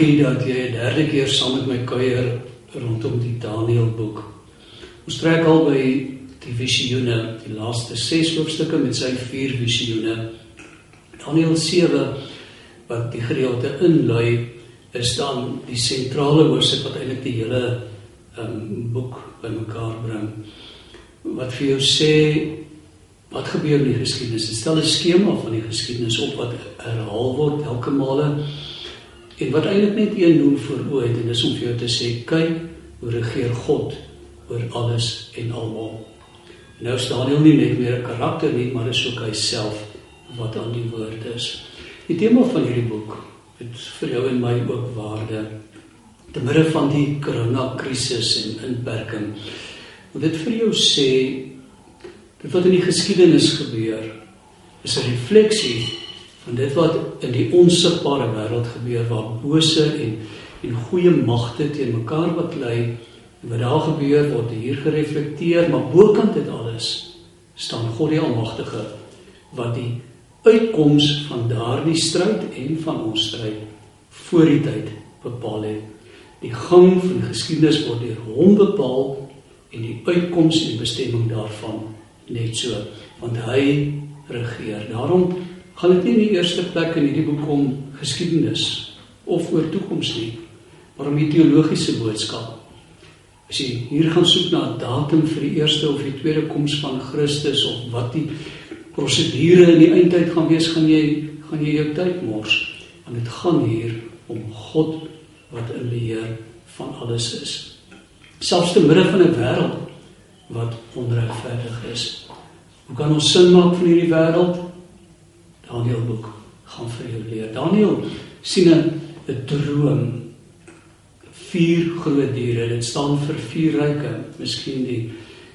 dankie dat jy 'n derde keer saam met my kuier rondom die Daniël boek. Ons trek al by die visioene, die laaste 6 hoofstukke met sy 4 visioene. Daniël 7 wat die gedeelte inlei is dan die sentrale hoofstuk wat eintlik die hele um, boek bymekaar bring. Wat vir jou sê wat gebeur in die geskiedenis? Dit stel 'n skema van die geskiedenis op wat herhaal word elke male En wat eintlik net een doel voor oë het en dis om vir jou te sê kyk hoe regeer God oor alles en almal. Nou staan hy nie net meer 'n karakter nie, maar is ook hy self wat aan die woord is. Die tema van hierdie boek het vir jou en my ook waarde te midde van die corona krisis en inperking. Wat dit vir jou sê dit wat in die geskiedenis gebeur is 'n refleksie van dit wat in die onsigbare wêreld gebeur waar bose en en goeie magte teen mekaar baklei en wat daar gebeur word hier gereflekteer maar bokant dit alles staan God die almagtige wat die uitkoms van daardie stryd en van ons stryd voor die tyd bepaal het. Die gang van geskiedenis word deur hom bepaal en die uitkoms en bestemming daarvan net so want hy regeer. Daarom gaan dit nie in die eerste plek in hierdie boek om geskiedenis of oor toekoms nie, maar om die teologiese boodskap. As jy hier gaan soek na 'n datum vir die eerste of die tweede koms van Christus of wat die prosedure in die eindtyd gaan wees, gaan jy gaan jy jou tyd mors. Want dit gaan hier om God wat in beheer van alles is. Selfs te midde van 'n wêreld wat onregverdig is. Hoe kan ons sin maak van hierdie wêreld? Daniël boek gaan vir jou leer. Daniël sien 'n droom vier groot diere. Dit staan vir vier ryke, miskien die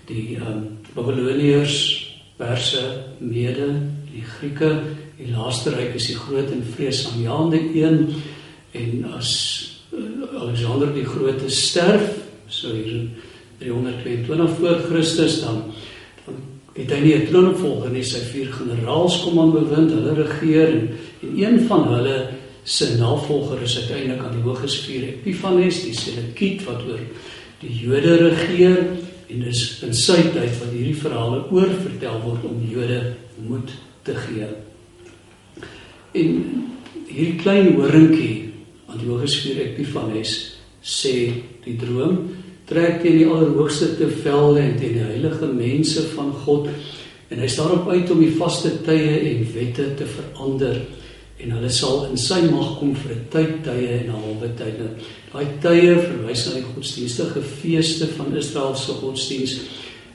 die ehm um, Babiloniërs, Perse, Mede, die Grieke. Die laaste ryk is die groot en vreesaanjaende een en as uh, Alexander die Grote sterf, so hier in 322 voor Christus dan het hy nie 'n troonopvolger nie, sy vier generaals kom aan bewind, hulle regeer en, en een van hulle se navolger is uiteindelik aan die hooges vier Epiphanes, die Selekiet wat oor die Jode regeer en dis in sy tyd wat hierdie verhale oor vertel word om Jode moed te gee. En hierdie klein horingkie aan die hooges vier Epiphanes sê die droom trek teen die allerhoogste te velde en teen die heilige mense van God en hy staan op uit om die vaste tye en wette te verander en hulle sal in sy mag kom vir 'n tyd tye en 'n halwe tyd. Nou, daai tye verwys na die godsdienstige feeste van Israel se godsdiens.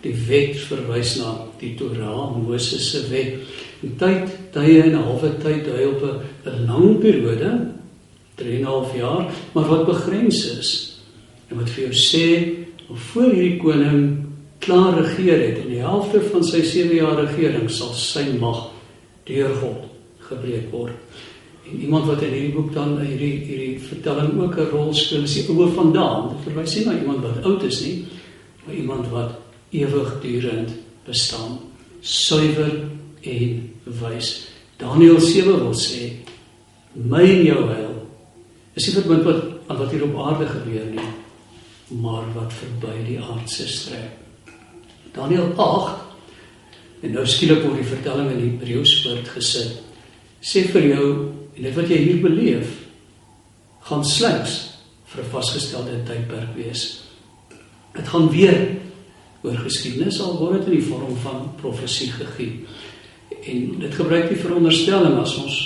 Die wet verwys na die Torah, Moses se wet. Die tyd tye en 'n halwe tyd dui op 'n lang periode, 3 en 'n half jaar, maar wat begrens is. En wat vir jou sê, voor hierdie koning klaar regeer het en die helfte van sy 7 jaar regering sal sy mag deur God gebreek word. En iemand wat in hierdie boek dan hierdie hierdie vertelling ook 'n rol speel, is die oue vandaan. Dit verwys nie na iemand wat oud is nie, maar iemand wat ewigdurend bestaan, suiwer en wys. Daniël 7 wil sê, my en jou heil is nie verbind wat aan wat hier op aarde gebeur nie maar wat verby die aardse strek. Daniël 8 en nou skielik word die vertelling in Hebreëus voortgesit. Sê vir jou en dit wat jy hier beleef gaan slegs vir 'n vasgestelde tydperk wees. Dit gaan weer oor geskiedenis al word dit in die vorm van profesie gegee. En dit gebruik die veronderstelling as ons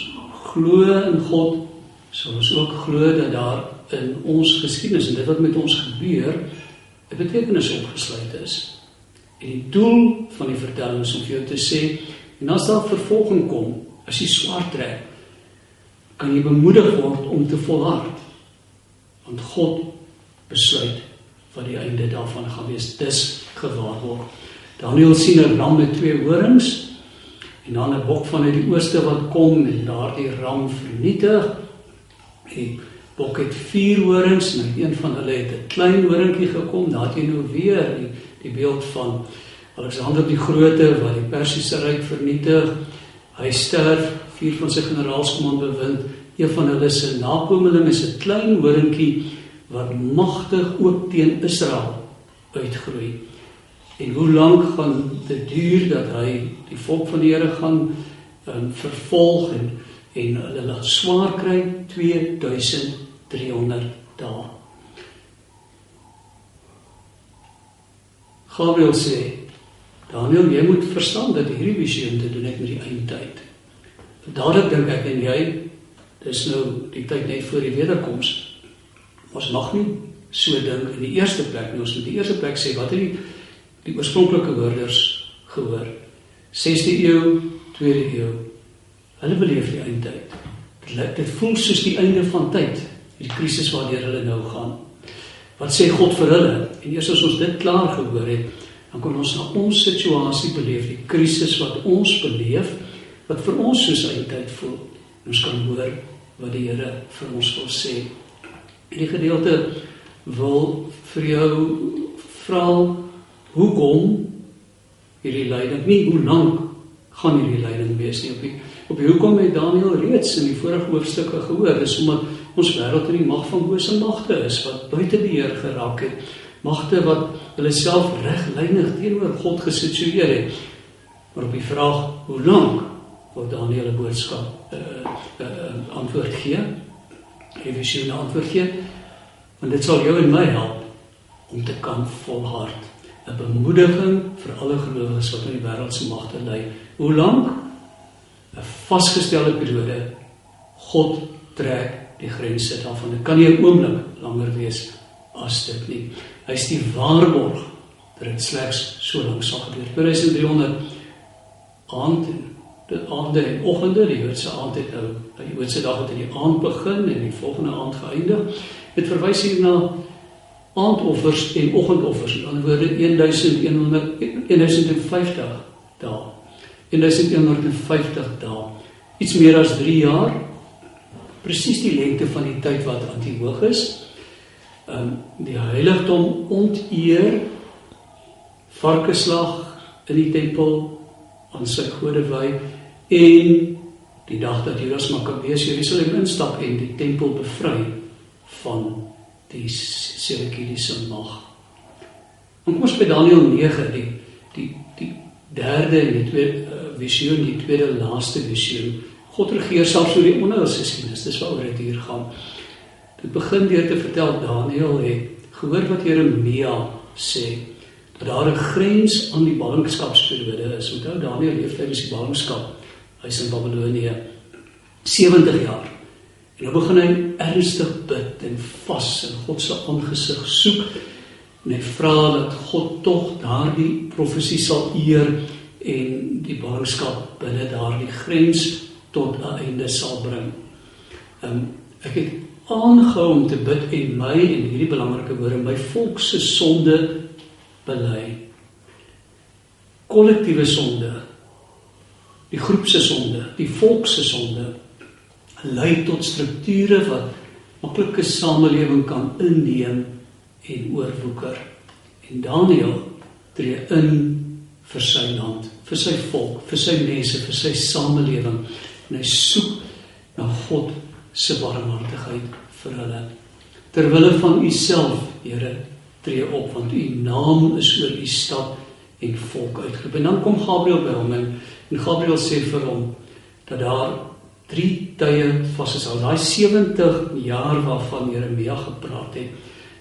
glo in God, sal ons ook glo dat daar in ons geskiedenis en dit wat met ons gebeur 'n betekenis opgesluit is. En die doel van die vertelling is om vir jou te sê en as daar vervolging kom, as jy swaar trek, kan jy bemoedig word om te volhard. Want God besluit wat die einde daarvan gaan wees. Dis gewaar word. Daniël sien 'n ram met twee horings en dan 'n bok vanuit die ooste wat kom en daardie ram vernietig. En bok het vier horings en een van hulle het 'n klein horingkie gekom. Daar het jy nou weer die die beeld van Alexander die Grote wat die Persiese ryk vernietig Hy sterf, vier van sy generaals kom aan bewind. Een van hulle se nakomeling is 'n klein horingkie wat magtig ook teen Israel uitgroei. En hoe lank gaan dit duur dat hy die volk van die Here gaan um, vervolg en en hulle laat swaar kry 2300 dae. Gabriel sê Daniel, jy moet verstaan dat hierdie visioen te doen het met die eindtyd. Dadelik dink ek en jy, dis nou die tyd net voor die wederkoms. Ons mag nie so dink in die eerste plek nie. Ons moet die eerste plek sê wat het die die oorspronklike hoorders gehoor? 6de eeu, 2de eeu. Hulle beleef die eindtyd. Dit dit voel soos die einde van tyd, die krisis waardeur hulle nou gaan. Wat sê God vir hulle? En eers as ons dit klaar gehoor het, dan kan ons na ons situasie beleef, die krisis wat ons beleef, wat vir ons soos eintlik voel. Ons kan hoor wat die Here vir ons wil sê. En die gedeelte wil vir jou vra hoekom hierdie lyding, nie hoe lank gaan hierdie lyding wees nie op die op hoekom het Daniël reeds in die vorige hoofstukke gehoor, dis omdat ons wêreld in die mag van bose magte is wat buite beheer geraak het magte wat hulle self reglynig teenoor God gesitueer het. Maar op die vraag hoe lank wil Daniël 'n boodskap uh, uh, antwoord gee? Sy 'n antwoord gee. Want dit sal jou en my help om te kan volhard. 'n Bemoediging vir alle gelowiges wat in die wêreld se magte lê. Hoe lank? 'n Vasgestelde periode. God trek die grense daarvan. Dit kan nie 'n oomblik langer wees as dit nie. Hy's die waarborg dat dit slegs so lank sal gebeur. 2300 aand dit aande en oggende, die Joodse aand het nou die Joodse dag het in die aand begin en die volgende aand geëindig. Dit verwys hier na aandoffers en oggendoffers. Aan die woorde 1100 1050 dae. 1150 dae. Iets meer as 3 jaar. Presies die lengte van die tyd wat Antiochus is um, die heiligdom onteer varkeslag in die tempel aan sy gode wy en die dag dat Judas Makkabees Jerusalem instap en die tempel bevry van die Seleukidese mag. En kom ons by Daniël 9 die die die derde en die tweede uh, visioen, die tweede laaste visioen. God regeer selfs oor die onheilse geskiedenis. Dis waaroor dit hier gaan. Dit begin deur te vertel Daniël het gehoor wat Jeremia sê dat daar 'n grens aan die ballingskapsperiode is. Onthou Daniël leef tydens die ballingskap. Hy's in Babilonie 70 jaar. En nou begin hy ernstig bid en vas en God se aangesig soek en hy vra dat God tog daardie profesie sal eer en die ballingskap binne daardie grens tot 'n einde sal bring. Um, ek het aangehou om te bid en my en hierdie belangrike woorde my volk se sonde bely. Kollektiewe sonde. Die groep se sonde, die volk se sonde lei tot strukture wat maklike samelewing kan inneem en oorwoeker. En Daniël tree in vir sy land, vir sy volk, vir sy mense, vir sy samelewing en hy soek na God se barmhartigheid vir hulle. Terwille van u self, Here, tree op want u naam is oor u stad en volk uitgeroep. En dan kom Gabriël by hom en, en Gabriël sê vir hom dat daar drie tye vas is. Al daai 70 jaar waarvan Jeremia gepraat het,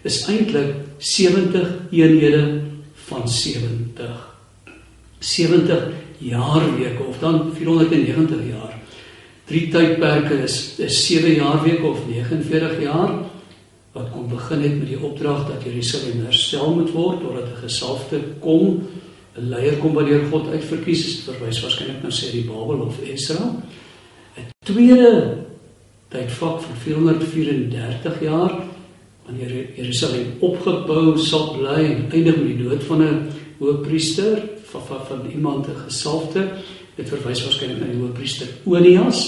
is eintlik 70 eenhede van 70. 70 jaarweke of dan 490 jaar. Drie tydperke is is 7 jaar weke of 49 jaar wat kom begin het met die opdrag dat Jerusalem herstel moet word totdat 'n gesalfde kom, 'n leier kom wat deur God uitverkies is, verwys waarskynlik na Seri Babel of Esra. 'n Tweede tydvak van 434 jaar wanneer Jerusalem opgebou sal bly en eindig met die dood van 'n hoëpriester van van, van iemand 'n gesalfde Dit verwys waarskynlik na die hoofpriester Onias.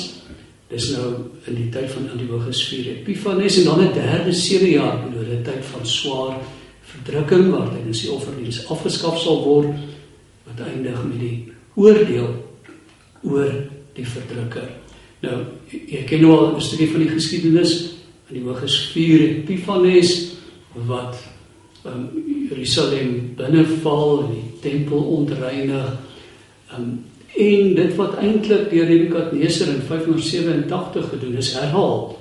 Dis nou in die tyd van Antiochus IV Epiphanes en dan 'n derde 7 jaar periode, 'n tyd van swaar verdrukking waar tydens die offerdiens afgeskaf sal word wat eindig met die oordeel oor die verdrukker. Nou, jy ken nou al 'n studie van die geskiedenis van die Hooges 4 Epifanes wat um, Jerusalem binneval en die tempel ontreinig. Um, en dit wat eintlik deur Nebukadneser in 587 gedoen is, herhaal.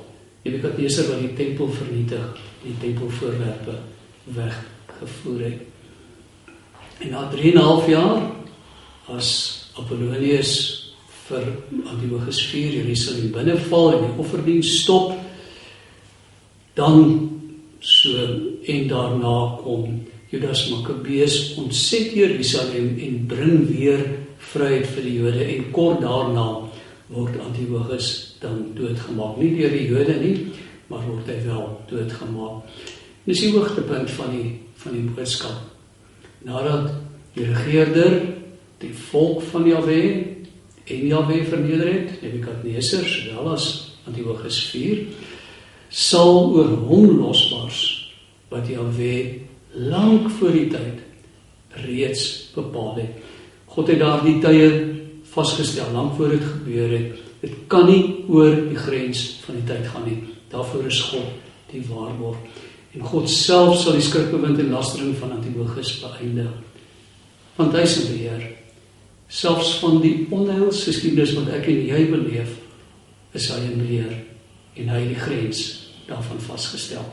Nebukadneser wat die tempel vernietig, die tempelvoorwerpe weggevoer het. En na 3,5 jaar as Apollonius vir Antiochus 4 Jerusalem binneval en die offerdiens stop dan so en daarna kom Judas Makkabeus ontset Jerusalem en bring weer vryheid vir die Jode en kort daarna word Antiochus dan doodgemaak. Nie deur die Jode nie maar word hy wel doodgemaak. Dis die hoogtepunt van die van die boodskap. Nadat die regerder die volk van Jahwe en Jahwe verneder het, Nebukadneser sowel as Antiochus 4, sal oor hom losbars wat Jahwe lank voor die tyd reeds bepaal het. God het daardie tye vasgestel lank voor dit gebeur het. Dit kan nie oor die grens van die tyd gaan nie. Daarvoor is God die waarborg. En God self sal die skrikbewind en lastering van Antiochus beëindig. Want hy is in beheer selfs van die onheilsgeskiedenis wat ek en jy beleef is hy in beheer en hy die grens daarvan vasgestel.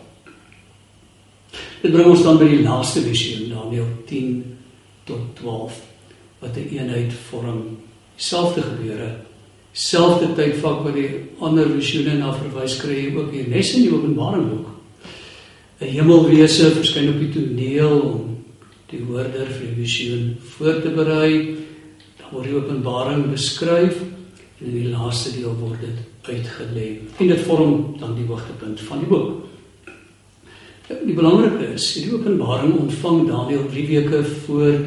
Dit bring ons dan by die laaste visioen Daniël 10 tot 12 wat 'n eenheid vorm, selfde gebeure, selfde tydvak wat die ander visioene na verwys kry ook hier nes in die Openbaring boek. 'n Hemelwese verskyn op die toneel om die hoorder vir die visioen voor te berei word die openbaring beskryf in die laaste deel word dit uitgelê. En dit vorm dan die hoogtepunt van die boek. Die belangrike is, die openbaring ontvang Daniël 3 weke voor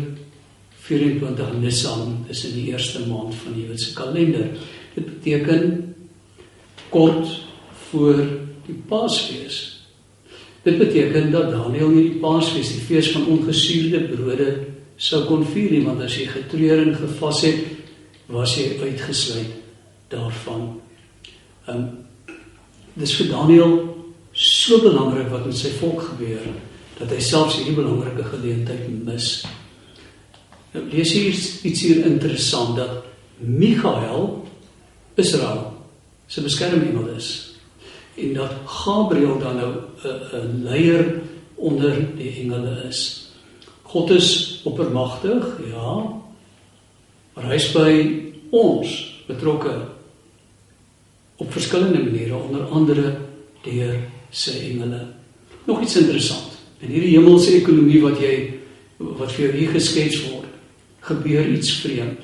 24 Nisan, is in die eerste maand van die Joodse kalender. Dit beteken kort voor die Paasfees. Dit beteken dat Daniël nie die Paasfees, die fees van ongesuurde brode sou kon vier nie want as jy getreur en gevas het was jy uitgesluit daarvan. Ehm um, dis vir Daniël so belangrik wat met sy volk gebeur dat hy selfs hierdie belangrike geleentheid mis. Nou lees hier iets hier interessant dat Michael Israel se beskermengel is en dat Gabriël dan nou 'n leier onder die engele is. God is oppermagtig, ja. Maar hy is by ons betrokke op verskillende maniere, onder andere deur sy engele. Nog iets interessant. In hierdie hemelse ekonomie wat jy wat vir jou hier geskets word, gebeur iets vreemd.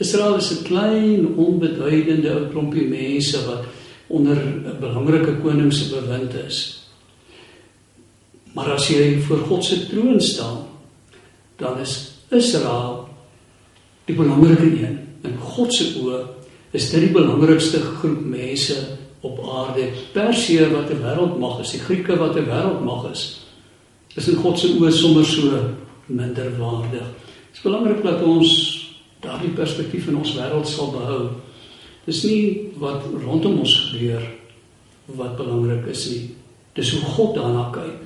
Israel is 'n klein, onbeduidende ou klompie mense wat onder 'n belangrike koning se bewind is. Maar as jy voor God se troon staan, dan is Israel die belangrike een. In God se oë is dit die belangrikste groep mense op aarde. Persië wat 'n wêreldmag is, die Grieke wat 'n wêreldmag is, is in God se oë sommer so minderwaardig. Dit is belangrik dat ons daardie perspektief in ons wêreld sal behou. Dis nie wat rondom ons gebeur wat belangrik is nie. Dis hoe God daarna kyk.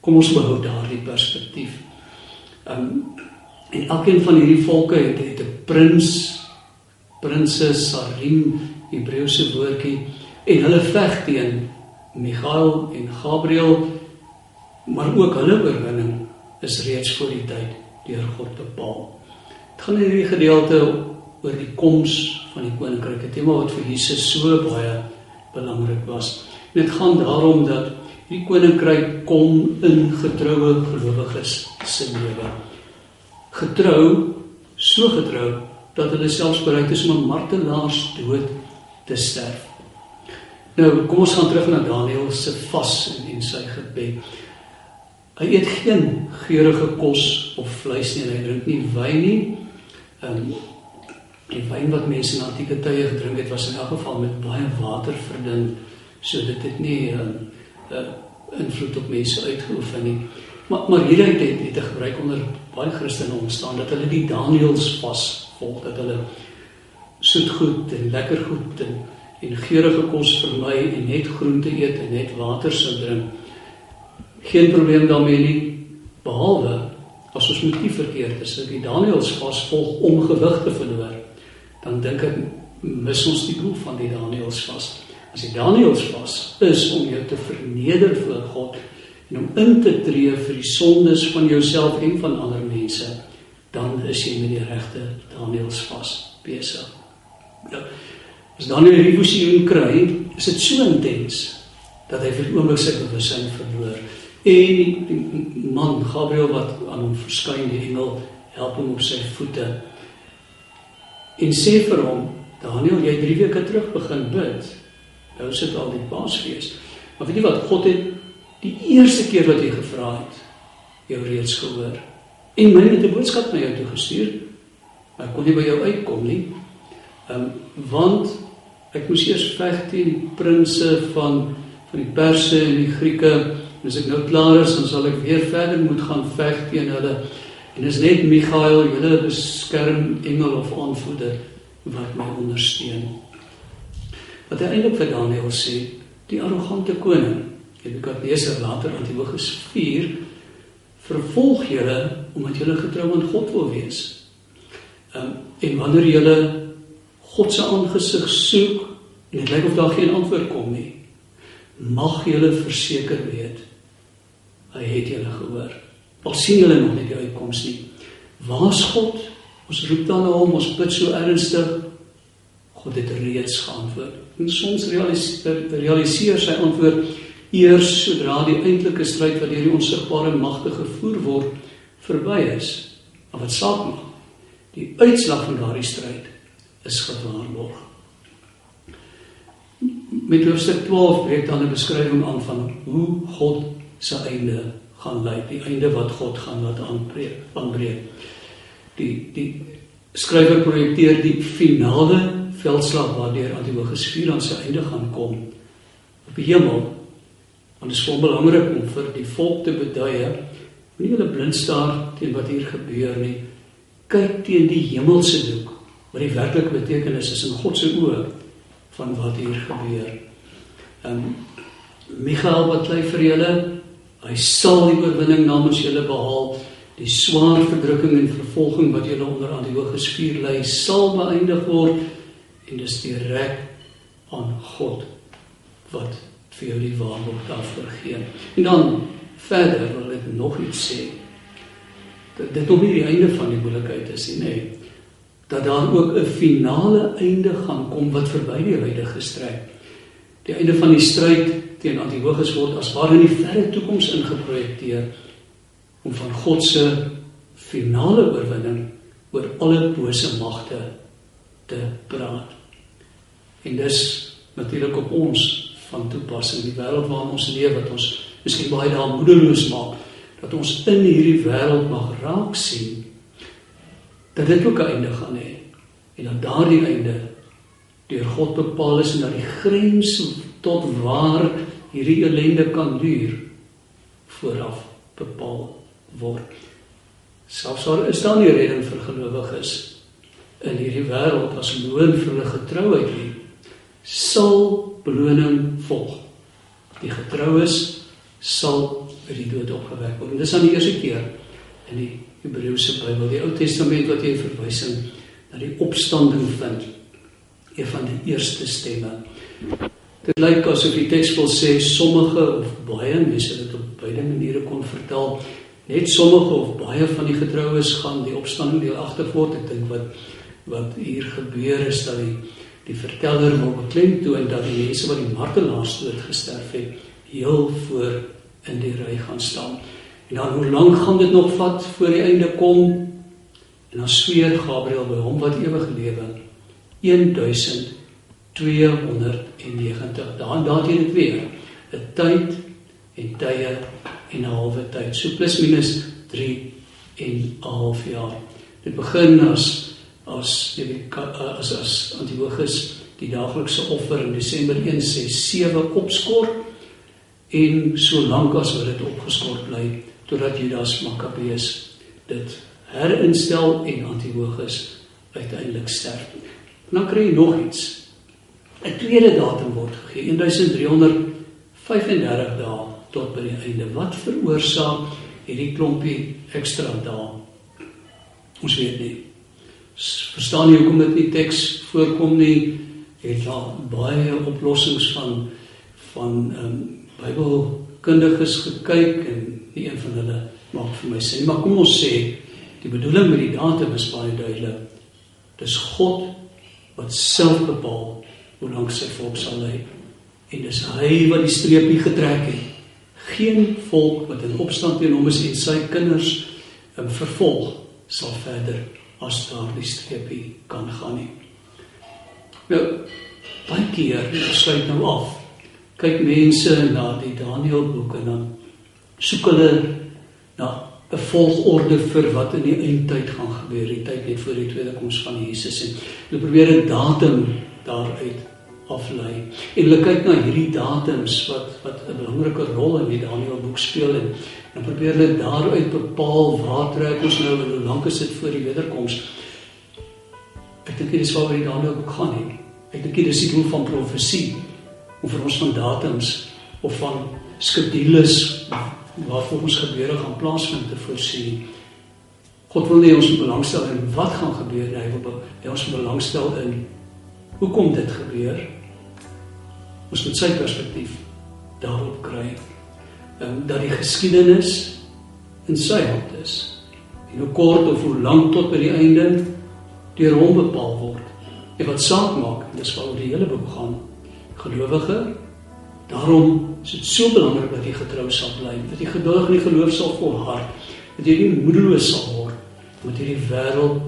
Kom ons behou daardie perspektief. Um, en elkeen van hierdie volke het 'n prins, prinses, sarim, Hebreëse woordjie en hulle veg teen Michael en Gabriel, maar ook hulle oorwinning is reeds voor die tyd deur God bepaal. Dit gaan in hierdie gedeelte oor die koms van die koninkryk, 'n tema wat vir Jesus so baie belangrik was. Dit gaan daarom dat Die koninkryk kom in getroue gelowiges se lewe. Getrou, so getrou dat hulle selfs bereid is om 'n martelaars dood te sterf. Nou, kom ons gaan terug na Daniël se vas en, en sy gebed. Hy eet geen geurende kos of vleis nie, hy drink nie wyn nie. Ehm um, die wyn wat mense in antieke tye gedrink het, was in elk geval met baie water verdun, so dit het nie ehm um, uh, invloed op mense uitgeoefen nie. Maar maar hierdie het 'n gebruik onder baie Christene ontstaan dat hulle die Daniëls vas volg dat hulle soetgoed en lekker goed en en geurende kos vermy en net groente eet en net water sou drink. Geen probleem daarmee nie behalwe as ons motief verkeerd is. As die Daniels vas volg om gewig te verloor, dan dink ek mis ons die doel van die Daniels vas. As die Daniels vas is om jou te verneder voor God en om in te tree vir die sondes van jouself en van ander mense, dan is jy met die regte Daniels vas besig. Ja. As Daniel hierdie visioen kry, is dit so intens dat hy vir oomblik sy bewussyn verloor. En die man Gabriël wat aan hom verskyn, die engel help hom op sy voete. En sê vir hom, Daniel, jy 3 weke terug begin bid. Nou sit al die Paasfees. Maar weet jy wat God het die eerste keer wat jy gevra het, jou reeds gehoor. En my het 'n boodskap na jou toe gestuur. Maar kon nie by jou uitkom nie. Ehm um, want ek moes eers veg teen die prinses van van die Perse en die Grieke. En as ek nou klaar is, dan sal ek weer verder moet gaan veg teen hulle. En dis net Michael, julle beskerm engel of aanvoerder wat my ondersteun. Wat hy eintlik vir Daniel sê, die arrogante koning, Nebukadneser later Antiochus 4 vervolg julle omdat julle getrou aan God wil wees. Um, en wanneer julle God se aangesig soek en dit lyk of daar geen antwoord kom nie, mag julle verseker weet hy het julle gehoor. Al sien julle nog nie die uitkoms nie. Waar's God? Ons roep dan na hom, ons bid so ernstig. God het reeds geantwoord. En soms realiseer, realiseer sy antwoord eers sodra die eintlike stryd wat deur die onsigbare magte gevoer word verby is. Maar wat saak maak? Die uitslag van daardie stryd is gewaarborg. Met hoofstuk 12 breek dan 'n beskrywing aan van hoe God se einde gaan lyk, die einde wat God gaan laat aanbreek, aanbreek. Die die skrywer projekteer die finale veldslag waardeur Antiochus 4 aan sy einde gaan kom op die hemel Want dit is vol belangrik om vir die volk te beduie, nie hulle blind staar teen wat hier gebeur nie. Kyk teen die hemelse doek, wat die werklike betekenis is in God se oë van wat hier gebeur. Ehm um, Michael wat lei vir julle, hy sal die oorwinning namens julle behaal. Die swaar verdrukking en vervolging wat julle onder aan die hoë skuur lê, sal beëindig word en dis direk aan God wat vir jou die waarborg daarvoor gee. En dan verder wil ek nog iets sê. Dat dit nog nie die einde van die moeilikheid is nie, nee. Dat daar ook 'n finale einde gaan kom wat verby die huidige stryd. Die einde van die stryd teen Antiochus word as ware in die verre toekoms ingeprojekteer om van God se finale oorwinning oor alle bose magte te praat. En dis natuurlik op ons van toepassing die wêreld waarin ons leef wat ons miskien baie daar moedeloos maak dat ons in hierdie wêreld mag raak sien dat dit ook 'n einde gaan hê en dat daardie einde deur God bepaal is en dat die grens tot waar hierdie ellende kan duur vooraf bepaal word. Selfs al is daar nie redding vir gelowiges in hierdie wêreld as loon vir hulle getrouheid nie sal beloning volg. Die getroues sal by die dood opgewek word. Dis aan die eerste keer in die Hebreëse Bybel, die Ou Testament wat jy verwysing na die opstanding vind. Een van die eerste stemme. Dit lyk asof die teks wil sê sommige of baie mense dit op beide maniere kon vertel. Net sommige of baie van die getroues gaan die opstanding deel agtervoort. Ek dink wat wat hier gebeur is dat die die verteller wil beklemtoon dat die mense wat die martelaarsdood gesterf het, heel voor in die ry gaan staan. En dan hoe lank gaan dit nog vat voor die einde kom? En dan sweer Gabriël by hom wat ewig lewe 1290 dae. Daar het dit weer 'n tyd en tye en 'n halwe tyd. So plus minus 3 en 'n half jaar. Dit begin as as jy as as Antiochus die daaglikse offer in Desember 1 sê 7 opskort en so lank as wat dit opgeskort bly totdat Judas Makkabeus dit herinstel en Antiochus uiteindelik sterf. En dan kry jy nog iets. 'n Tweede datum word gegee, 1335 dae tot by die einde. Wat veroorsaak hierdie klompie ekstra dae? Ons weet nie. Verstaan jy hoekom dit nie teks voorkom nie? Het daar baie oplossings van van ehm um, Bybelkundiges gekyk en nie een van hulle maak vir my sin maar kom ons sê die bedoeling met die datum is baie duidelik. Dis God wat self bepaal hoe lank sy volk sal lê en dis hy wat die streepie getrek het. Geen volk wat in opstand teen hom is en sy kinders in vervolg sal verder as daardie streepie kan gaan nie. Nou baie keer sluit nou af kyk mense na die Daniël boek en dan soek hulle na 'n volgorde vir wat in die eindtyd gaan gebeur, die tyd net voor die tweede koms van Jesus en hulle probeer 'n datum daaruit aflei. En hulle kyk na hierdie datums wat wat 'n belangrike rol in die Daniël boek speel en dan probeer hulle daaruit bepaal waar trek ons nou en hoe lank is dit voor die wederkoms. Ek dink dit is waaroor die Daniël boek gaan nie. Ek dink dit is die doel van profesie of vir ons van datums of van skedules wat vir ons gebeure gaan plaasvind te voorsien. God wil nie ons belangstel in wat gaan gebeur nie, hy wil hy ons belangstel in hoekom dit gebeur. Ons moet sy perspektief daarop kry. En dat die geskiedenis in sy hand is. En hoe kort of hoe lank tot by die einde deur hom bepaal word. En wat saak maak, dis waaroor die hele boek gaan gelowige. Daarom is dit so belangrik dat jy getrou sal bly, dat jy geduldig in die geloof sal volhard, dat jy nie moedeloos sal word met hierdie wêreld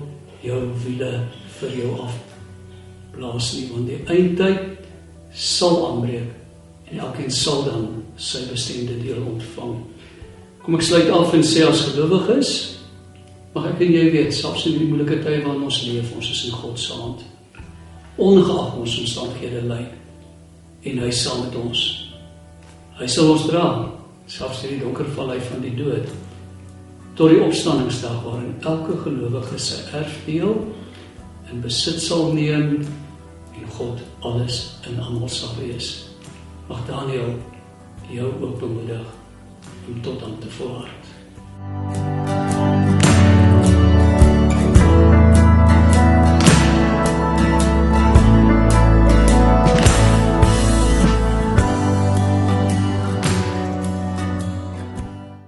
jou wiele vir jou af blaas nie, want die eindtyd sal aanbreek en elkeen sal dan sy bestemde deel ontvang. Kom ek sluit af en sê as gelowiges mag ek en jy weet selfs in die moeilike tye waarin ons leef, ons is in God se hand. Ongeag ons omstandighede lyk en hy sal met ons. Hy sal ons dra selfs in die donker vallei van die dood tot die opstanningsdag waarin elke gelowige sy erfdeel in besit sal neem en God alles in almal sal wees. Mag Daniel jou ook bemoedig om tot aan te volhard.